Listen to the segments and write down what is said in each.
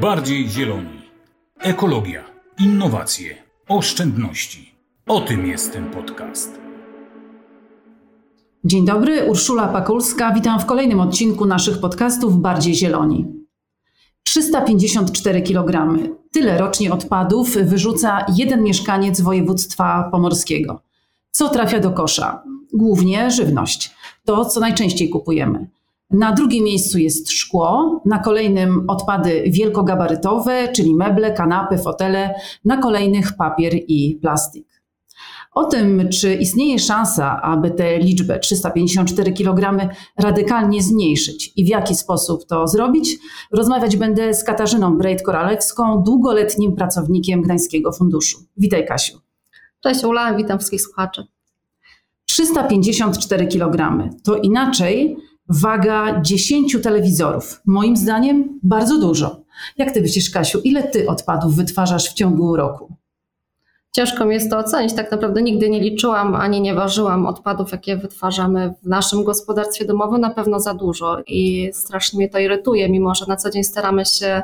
Bardziej zieloni. Ekologia, innowacje, oszczędności. O tym jest ten podcast. Dzień dobry, Urszula Pakulska. Witam w kolejnym odcinku naszych podcastów Bardziej Zieloni. 354 kg. Tyle rocznie odpadów wyrzuca jeden mieszkaniec województwa pomorskiego. Co trafia do kosza? Głównie żywność. To, co najczęściej kupujemy. Na drugim miejscu jest szkło, na kolejnym odpady wielkogabarytowe, czyli meble, kanapy, fotele, na kolejnych papier i plastik. O tym, czy istnieje szansa, aby tę liczbę 354 kg radykalnie zmniejszyć i w jaki sposób to zrobić, rozmawiać będę z Katarzyną Brejt-Koralewską, długoletnim pracownikiem Gdańskiego Funduszu. Witaj Kasiu. Cześć Ula, witam wszystkich słuchaczy. 354 kg to inaczej waga 10 telewizorów. Moim zdaniem bardzo dużo. Jak ty myślisz, Kasiu, ile ty odpadów wytwarzasz w ciągu roku? Ciężko mi jest to ocenić. Tak naprawdę nigdy nie liczyłam ani nie ważyłam odpadów, jakie wytwarzamy w naszym gospodarstwie domowym. Na pewno za dużo i strasznie mnie to irytuje, mimo że na co dzień staramy się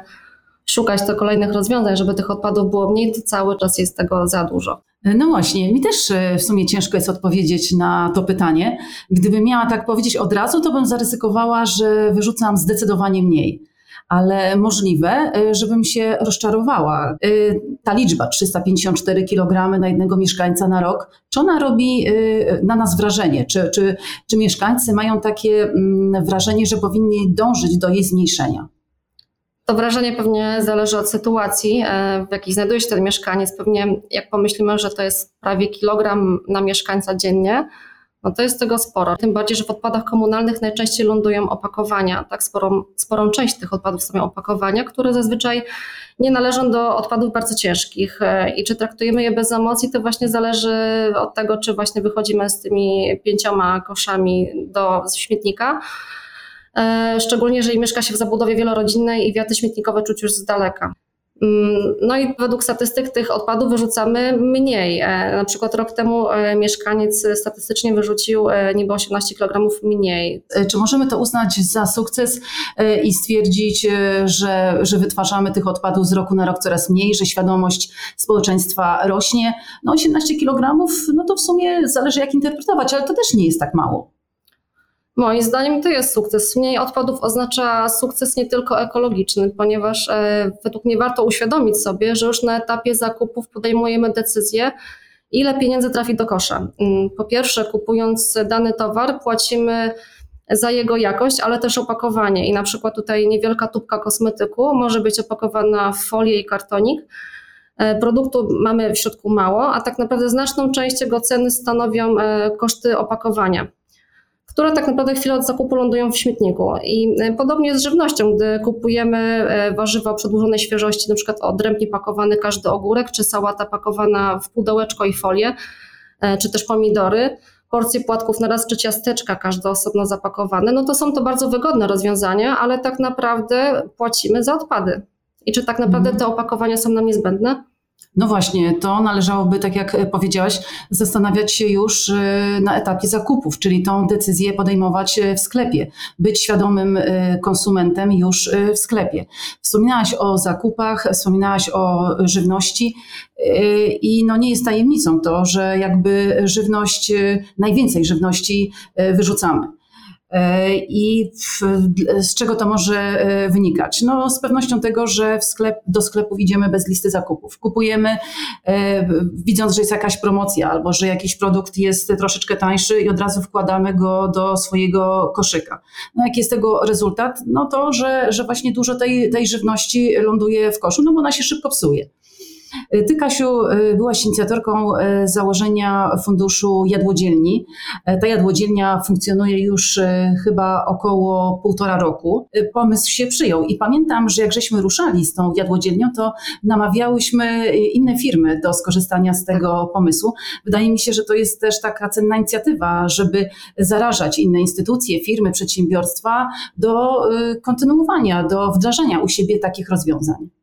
szukać to kolejnych rozwiązań, żeby tych odpadów było mniej, to cały czas jest tego za dużo. No właśnie, mi też e, w sumie ciężko jest odpowiedzieć na to pytanie. Gdybym miała tak powiedzieć od razu, to bym zaryzykowała, że wyrzucam zdecydowanie mniej. Ale możliwe, e, żebym się rozczarowała. E, ta liczba 354 kg na jednego mieszkańca na rok, czy ona robi na nas wrażenie? Czy, czy, czy mieszkańcy mają takie mm, wrażenie, że powinni dążyć do jej zmniejszenia? To wrażenie pewnie zależy od sytuacji, e, w jakiej znajduje się ten mieszkaniec. Pewnie jak pomyślimy, że to jest prawie kilogram na mieszkańca dziennie, no to jest tego sporo. Tym bardziej, że w odpadach komunalnych najczęściej lądują opakowania. Tak sporą, sporą część tych odpadów są opakowania, które zazwyczaj nie należą do odpadów bardzo ciężkich. E, I czy traktujemy je bez emocji, to właśnie zależy od tego, czy właśnie wychodzimy z tymi pięcioma koszami do śmietnika szczególnie jeżeli mieszka się w zabudowie wielorodzinnej i wiaty śmietnikowe czuć już z daleka. Mm, no i według statystyk tych odpadów wyrzucamy mniej. E, na przykład rok temu e, mieszkaniec statystycznie wyrzucił niby 18 kg mniej. Czy możemy to uznać za sukces i stwierdzić, że, że wytwarzamy tych odpadów z roku na rok coraz mniej, że świadomość społeczeństwa rośnie? No 18 kg, no to w sumie zależy jak interpretować, ale to też nie jest tak mało. Moim zdaniem to jest sukces. Mniej odpadów oznacza sukces nie tylko ekologiczny, ponieważ e, według mnie warto uświadomić sobie, że już na etapie zakupów podejmujemy decyzję, ile pieniędzy trafi do kosza. Mm, po pierwsze, kupując dany towar, płacimy za jego jakość, ale też opakowanie. I na przykład tutaj niewielka tubka kosmetyku może być opakowana w folię i kartonik. E, produktu mamy w środku mało, a tak naprawdę znaczną część jego ceny stanowią e, koszty opakowania które tak naprawdę chwilę od zakupu lądują w śmietniku. I e, podobnie jest z żywnością, gdy kupujemy e, warzywa o przedłużonej świeżości, na przykład odrębnie pakowany każdy ogórek, czy sałata pakowana w pudełeczko i folię, e, czy też pomidory, porcje płatków na raz, czy ciasteczka, każde osobno zapakowane, no to są to bardzo wygodne rozwiązania, ale tak naprawdę płacimy za odpady. I czy tak naprawdę mhm. te opakowania są nam niezbędne? No właśnie, to należałoby, tak jak powiedziałaś, zastanawiać się już y, na etapie zakupów, czyli tą decyzję podejmować y, w sklepie, być świadomym konsumentem już w sklepie. Wspominałaś o zakupach, wspominałaś o żywności i no nie jest tajemnicą to, że jakby żywność, najwięcej żywności wyrzucamy. E, I w, z czego to może e, wynikać? No, z pewnością tego, że sklep, do sklepów idziemy bez listy zakupów. Kupujemy, e, widząc, że jest jakaś promocja albo że jakiś produkt jest troszeczkę tańszy i od razu wkładamy go do swojego koszyka. No, jaki jest tego rezultat? No to, że, że właśnie dużo tej, tej żywności ląduje w koszu, no bo ona się szybko psuje. Ty, Kasiu, y, byłaś inicjatorką y, założenia funduszu Jadłodzielni. Y, ta jadłodzielnia funkcjonuje już chyba około półtora roku. Pomysł się przyjął i pamiętam, że jak żeśmy ruszali z tą jadłodzielnią, to namawiałyśmy inne firmy do skorzystania z tego pomysłu. Wydaje mi się, że to jest też taka cenna inicjatywa, żeby zarażać inne instytucje, firmy, przedsiębiorstwa do kontynuowania, do wdrażania u siebie takich rozwiązań.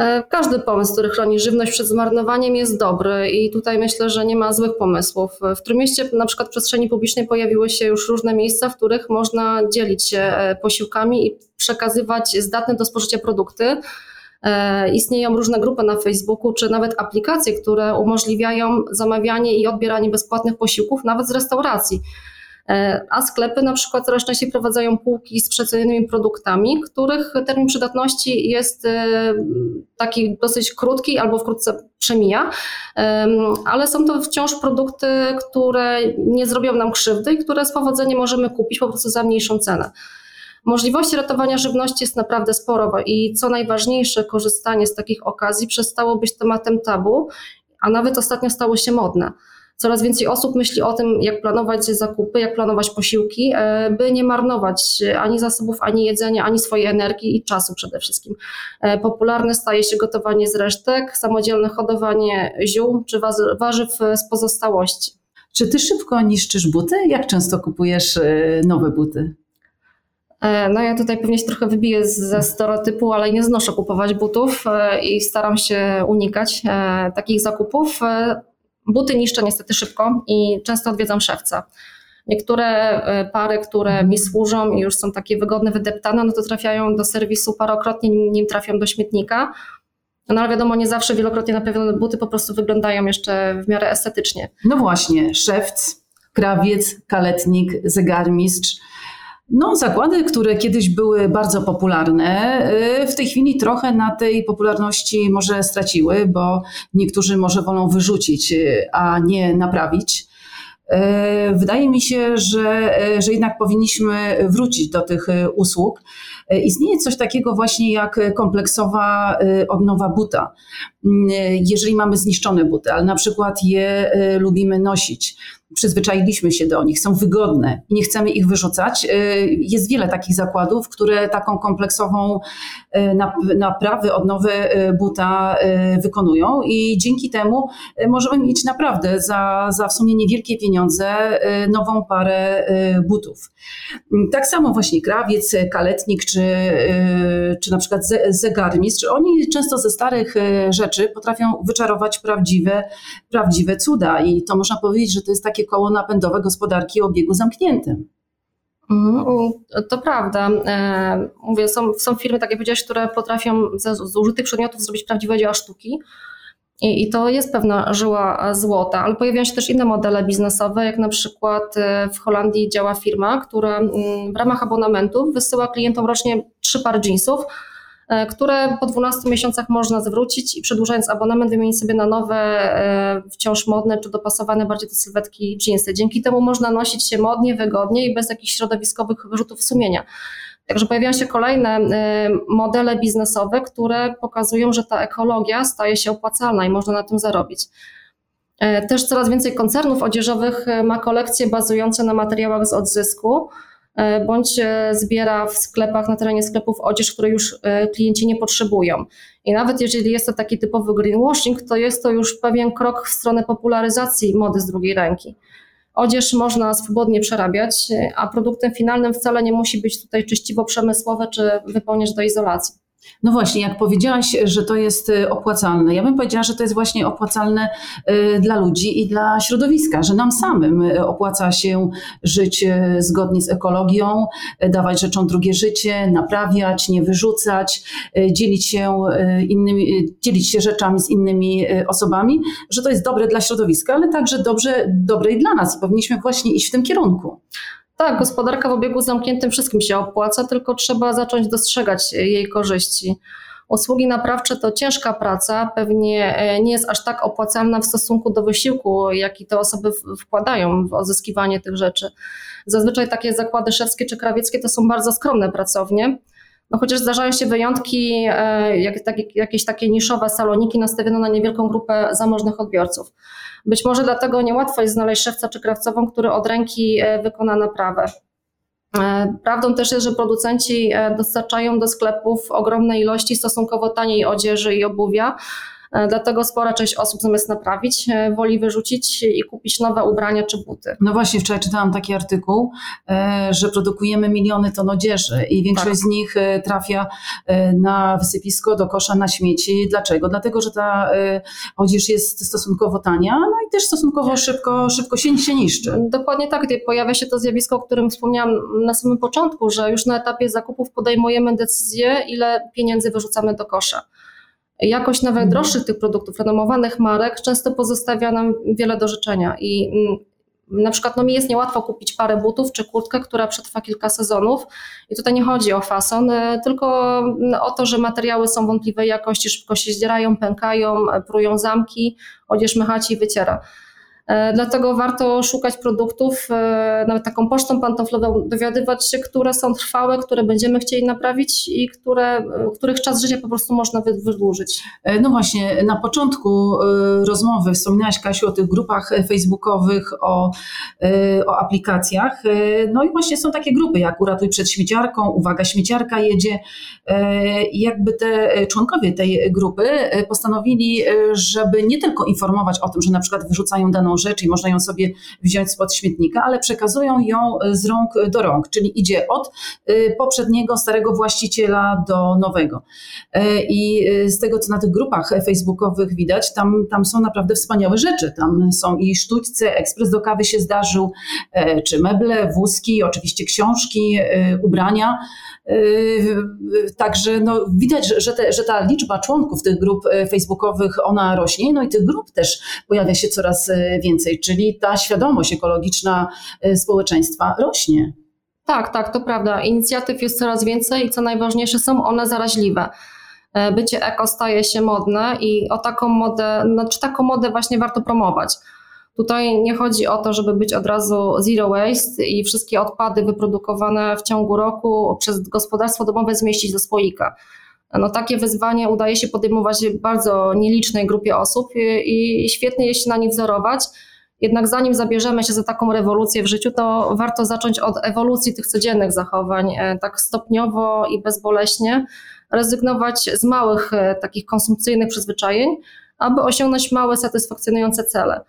E, każdy pomysł, który chroni żywność przed zmarnowaniem jest dobry i tutaj myślę, że nie ma złych pomysłów. W Trójmieście na przykład w przestrzeni publicznej pojawiły się już różne miejsca, w których można dzielić się e, posiłkami i przekazywać zdatne do spożycia produkty. E, istnieją różne grupy na Facebooku, czy nawet aplikacje, które umożliwiają zamawianie i odbieranie bezpłatnych posiłków, nawet z restauracji. E, a sklepy na przykład coraz częściej prowadzają półki z przecenionymi produktami, których termin przydatności jest e, taki dosyć krótki albo wkrótce przemija, ale są to wciąż produkty, które nie zrobią nam krzywdy i które z powodzeniem możemy kupić po prostu za mniejszą cenę. Możliwości ratowania żywności jest naprawdę sporo i co najważniejsze, korzystanie z takich okazji przestało być tematem tabu, a nawet ostatnio stało się modne. Coraz więcej osób myśli o tym, jak planować zakupy, jak planować posiłki, e, by nie marnować ani zasobów, ani jedzenia, ani swojej energii i czasu przede wszystkim. E, popularne staje się gotowanie z resztek, samodzielne hodowanie ziół czy warzyw z pozostałości. Czy ty szybko niszczysz buty? Jak często kupujesz e, nowe buty? No ja tutaj pewnie się trochę wybiję ze stereotypu, ale nie znoszę kupować butów i staram się unikać takich zakupów. Buty niszczę niestety szybko i często odwiedzam szewca. Niektóre e, pary, które mi służą i już są takie wygodne, wydeptane, no to trafiają do serwisu parokrotnie, nim trafią do śmietnika. No ale wiadomo, nie zawsze wielokrotnie naprawione buty po prostu wyglądają jeszcze w miarę estetycznie. No właśnie, szewc, krawiec, kaletnik, zegarmistrz no, zakłady, które kiedyś były bardzo popularne, y, w tej chwili trochę na tej popularności może straciły, bo niektórzy może wolą wyrzucić, y, a nie naprawić. Y, wydaje mi się, że, że jednak powinniśmy wrócić do tych usług. Istnieje coś takiego właśnie jak kompleksowa odnowa buta. Jeżeli mamy zniszczone buty, ale na przykład je lubimy nosić, przyzwyczailiśmy się do nich, są wygodne i nie chcemy ich wyrzucać. Y, jest wiele takich zakładów, które taką kompleksową y, naprawę, odnowę y, buta wykonują i dzięki temu możemy mieć naprawdę za, za w sumie niewielkie pieniądze nową parę butów. Tak samo właśnie krawiec, kaletnik czy, czy na przykład zegarmistrz, oni często ze starych rzeczy potrafią wyczarować prawdziwe, prawdziwe cuda i to można powiedzieć, że to jest takie koło napędowe gospodarki o obiegu zamkniętym. Mhm, to prawda. E, mówię, są, są firmy, tak jak powiedziałeś, które potrafią ze zużytych przedmiotów zrobić prawdziwe dzieła sztuki. I, I, to jest pewna żyła złota, ale pojawiają się też inne modele biznesowe, jak na przykład e, w Holandii działa firma, która mm, w ramach abonamentu wysyła klientom rocznie trzy pary jeansów, które po 12 miesiącach można zwrócić i przedłużając abonament wymienić sobie na nowe, e, wciąż modne czy dopasowane bardziej do sylwetki jeansy. Dzięki temu można nosić się modnie, wygodnie i bez jakichś środowiskowych wyrzutów sumienia. Także pojawiają się kolejne e, modele biznesowe, które pokazują, że ta ekologia staje się opłacalna i można na tym zarobić. Też coraz więcej koncernów odzieżowych ma kolekcje bazujące na materiałach z odzysku, E, bądź e, zbiera w sklepach, na terenie sklepów odzież, której już e, klienci nie potrzebują. I nawet jeżeli jest to taki typowy greenwashing, to jest to już pewien krok w stronę popularyzacji mody z drugiej ręki. Odzież można swobodnie przerabiać, a produktem finalnym wcale nie musi być tutaj czyściwo przemysłowe czy wypełniać do izolacji. No właśnie, jak powiedziałaś, że to jest y, opłacalne, ja bym powiedziała, że to jest właśnie opłacalne y, dla ludzi i dla środowiska, że nam samym y, opłaca się żyć zgodnie z ekologią, dawać rzeczom drugie życie, naprawiać, nie wyrzucać, dzielić się innymi, dzielić się rzeczami z innymi osobami, że to jest dobre dla środowiska, ale także dobrze, dobre i dla nas powinniśmy właśnie iść w tym kierunku. Tak, gospodarka w obiegu zamkniętym wszystkim się opłaca, tylko trzeba zacząć dostrzegać jej korzyści. Usługi naprawcze to ciężka praca, pewnie e, nie jest aż tak opłacalna w stosunku do wysiłku, jaki te osoby wkładają w odzyskiwanie tych rzeczy. Zazwyczaj takie zakłady szewskie czy krawieckie to są bardzo skromne pracownie. No chociaż zdarzają się wyjątki, e, jak, tak, jakieś takie niszowe saloniki nastawione na niewielką grupę zamożnych odbiorców. Być może dlatego niełatwo jest znaleźć szewca czy krawcową, który od ręki e, wykona naprawę. E, prawdą też jest, że producenci dostarczają do sklepów ogromne ilości stosunkowo taniej odzieży i obuwia, dlatego spora część osób zamiast naprawić, e, woli wyrzucić i kupić nowe ubrania czy buty. No właśnie, wczoraj czytałam taki artykuł, e, że produkujemy miliony ton odzieży i większość tak. z nich trafia na wysypisko, do kosza na śmieci. Dlaczego? Dlatego, że ta odzież jest stosunkowo tania, no i też stosunkowo szybko, szybko się, się niszczy. Dokładnie tak, gdy pojawia się to zjawisko, o którym wspomniałam na samym początku, że już na etapie zakupów podejmujemy decyzję, ile pieniędzy wyrzucamy do kosza. Jakość nawet mhm. droższych tych produktów, renomowanych marek, często pozostawia nam wiele do życzenia. I mm, na przykład no mi jest niełatwo kupić parę butów czy kurtkę, która przetrwa kilka sezonów. I tutaj nie chodzi o fason, e, tylko mm, o to, że materiały są wątpliwej jakości, szybko się zdzierają, pękają, e, prują zamki, odzież mychaci i wyciera. E, dlatego warto szukać produktów, e, nawet taką pocztą pantoflową, dowiadywać się, które są trwałe, które będziemy chcieli naprawić i które, e, których czas życia po prostu można wydłużyć. No właśnie, na początku rozmowy wspominałaś Kasiu o tych grupach facebookowych, o, o aplikacjach. No i właśnie są takie grupy jak Uratuj przed śmieciarką, Uwaga, śmieciarka jedzie. I jakby te członkowie tej grupy postanowili, żeby nie tylko informować o tym, że na przykład wyrzucają daną rzecz i można ją sobie wziąć spod śmietnika, ale przekazują ją e, z rąk do rąk, czyli idzie od e, poprzedniego, starego właściciela do nowego. E, I z tego, co na tych grupach facebookowych widać, tam, tam są naprawdę wspaniałe rzeczy. Tam są i sztućce, ekspres do kawy się zdarzył, czy meble, wózki, oczywiście książki, ubrania. Także no, widać, że, te, że ta liczba członków tych grup facebookowych, ona rośnie, no i tych grup też pojawia się coraz więcej, czyli ta świadomość ekologiczna e, społeczeństwa rośnie. Tak, tak, to prawda. Inicjatyw jest coraz więcej i co najważniejsze, są one zaraźliwe. E, bycie eko staje się modne i o taką modę, znaczy taką modę właśnie warto promować. Tutaj nie chodzi o to, żeby być od razu zero waste i wszystkie odpady wyprodukowane w ciągu roku przez gospodarstwo domowe zmieścić do słoika. No, takie wyzwanie udaje się podejmować bardzo nielicznej grupie osób i, i świetnie jest się na nich wzorować. Jednak zanim zabierzemy się za taką rewolucję w życiu, to warto zacząć od ewolucji tych codziennych zachowań, e, tak stopniowo i bezboleśnie, rezygnować z małych e, takich konsumpcyjnych przyzwyczajeń, aby osiągnąć małe, satysfakcjonujące cele.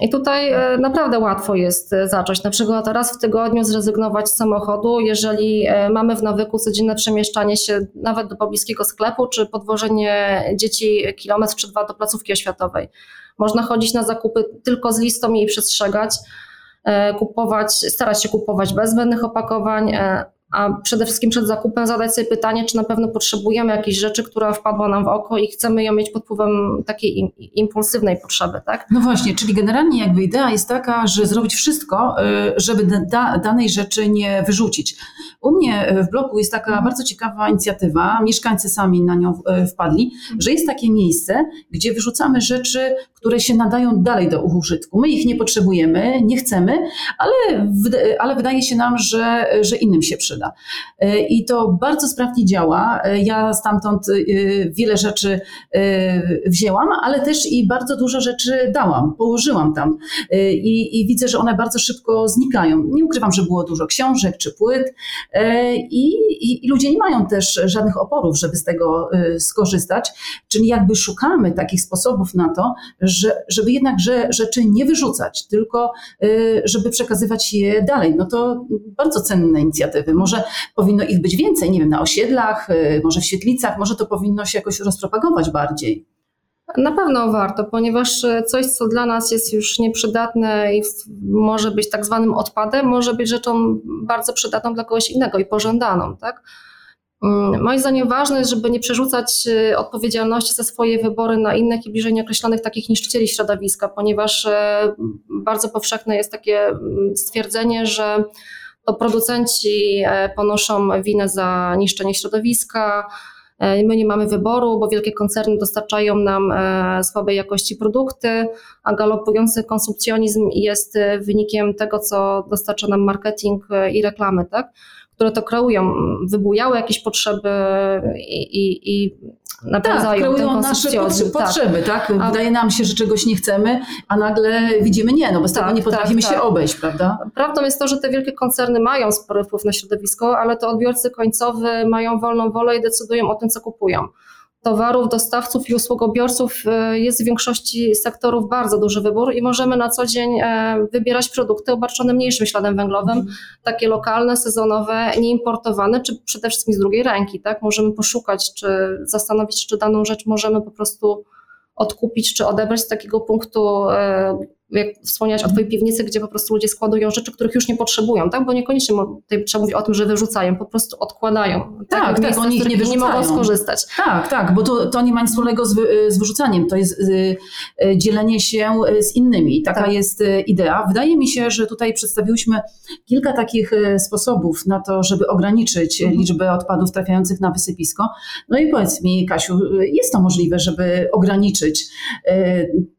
I tutaj e, naprawdę łatwo jest e, zacząć. Na przykład raz w tygodniu zrezygnować z samochodu, jeżeli e, mamy w nawyku codzienne przemieszczanie się nawet do pobliskiego sklepu, czy podwożenie dzieci kilometr czy dwa do placówki oświatowej. Można chodzić na zakupy tylko z listą i przestrzegać, kupować, starać się kupować bez zbędnych opakowań, a przede wszystkim przed zakupem zadać sobie pytanie, czy na pewno potrzebujemy jakiejś rzeczy, która wpadła nam w oko i chcemy ją mieć pod wpływem takiej impulsywnej potrzeby, tak? No właśnie, czyli generalnie jakby idea jest taka, że zrobić wszystko, y, żeby da, danej rzeczy nie wyrzucić. U mnie w bloku jest taka mhm. bardzo ciekawa inicjatywa, mieszkańcy sami na nią y, wpadli, że jest takie miejsce, gdzie wyrzucamy rzeczy, które się nadają dalej do użytku. My ich nie potrzebujemy, nie chcemy, ale, ale wydaje się nam, że, że innym się przyda przyda. E, I to bardzo sprawnie działa. E, ja stamtąd e, wiele rzeczy wzięłam, ale też i bardzo dużo rzeczy dałam, położyłam tam. I, i widzę, że one bardzo szybko znikają. Nie ukrywam, że było dużo książek czy płyt i, i, i ludzie nie mają też żadnych oporów, żeby z tego skorzystać. Czyli jakby szukamy takich sposobów na to, że, żeby jednak że, rzeczy nie wyrzucać, tylko żeby przekazywać je dalej. No to bardzo cenne inicjatywy. Może powinno ich być więcej, nie wiem, na osiedlach, y, może w świetlicach, może to powinno się jakoś rozpropagować bardziej. Na pewno warto, ponieważ y, coś, co dla nas jest już nieprzydatne i może być tak zwanym odpadem, może być rzeczą bardzo przydatną dla kogoś innego i pożądaną. Tak? Mm, moim zdaniem ważne jest, żeby nie przerzucać y, odpowiedzialności za swoje wybory na innych i bliżej nieokreślonych takich niszczycieli środowiska, ponieważ bardzo powszechne jest takie mm, stwierdzenie, że to producenci e, ponoszą winę za niszczenie środowiska. E, my nie mamy wyboru, bo wielkie koncerny dostarczają nam e, słabej jakości produkty, a galopujący konsumpcjonizm jest wynikiem tego, co dostarcza nam marketing i reklamy, tak? które to kreują. Wybujały jakieś potrzeby i, i, i napędzają tak, kreują nasze potrzeby, tak? tak? Wydaje nam się, że czegoś nie chcemy, a nagle widzimy nie, no bez tak, tego nie potrafimy tak, się tak. obejść, prawda? Prawdą jest to, że te wielkie koncerny mają spory wpływ na środowisko, ale to odbiorcy końcowy mają wolną wolę i decydują o tym, co kupują. Towarów, dostawców i usługobiorców e, jest w większości sektorów bardzo duży wybór i możemy na co dzień e, wybierać produkty obarczone mniejszym śladem węglowym, takie lokalne, sezonowe, nieimportowane, czy przede wszystkim z drugiej ręki. Tak? Możemy poszukać, czy zastanowić, czy daną rzecz możemy po prostu odkupić, czy odebrać z takiego punktu e, jak wspomniałaś o Twojej piwnicy, gdzie po prostu ludzie składują rzeczy, których już nie potrzebują, tak? Bo niekoniecznie tutaj trzeba mówić o tym, że wyrzucają, po prostu odkładają. Tak, tak, tak oni ich nie wyrzucają. Nie mogą skorzystać. Tak, tak, bo to, to nie ma nic wspólnego z, z wyrzucaniem, to jest y, y, dzielenie się y, z innymi. Taka tak. jest y, idea. Wydaje mi się, że tutaj przedstawiłyśmy kilka takich y, sposobów na to, żeby ograniczyć mhm. liczbę odpadów trafiających na wysypisko. No i powiedz mi, Kasiu, y, jest to możliwe, żeby ograniczyć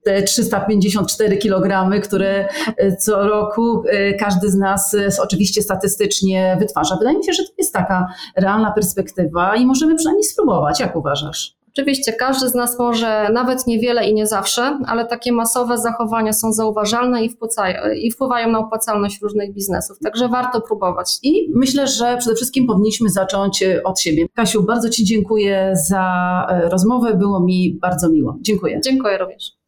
te 354 kg programy, które e, co roku e, każdy z nas e, oczywiście statystycznie wytwarza. Wydaje mi się, że to jest taka realna perspektywa i możemy przynajmniej spróbować. Jak uważasz? Oczywiście każdy z nas może nawet niewiele i nie zawsze, ale takie masowe zachowania są zauważalne i wpływają, i wpływają na opłacalność różnych biznesów, także warto próbować. I myślę, że przede wszystkim powinniśmy zacząć od siebie. Kasiu, bardzo Ci dziękuję za rozmowę, było mi bardzo miło. Dziękuję. Dziękuję również.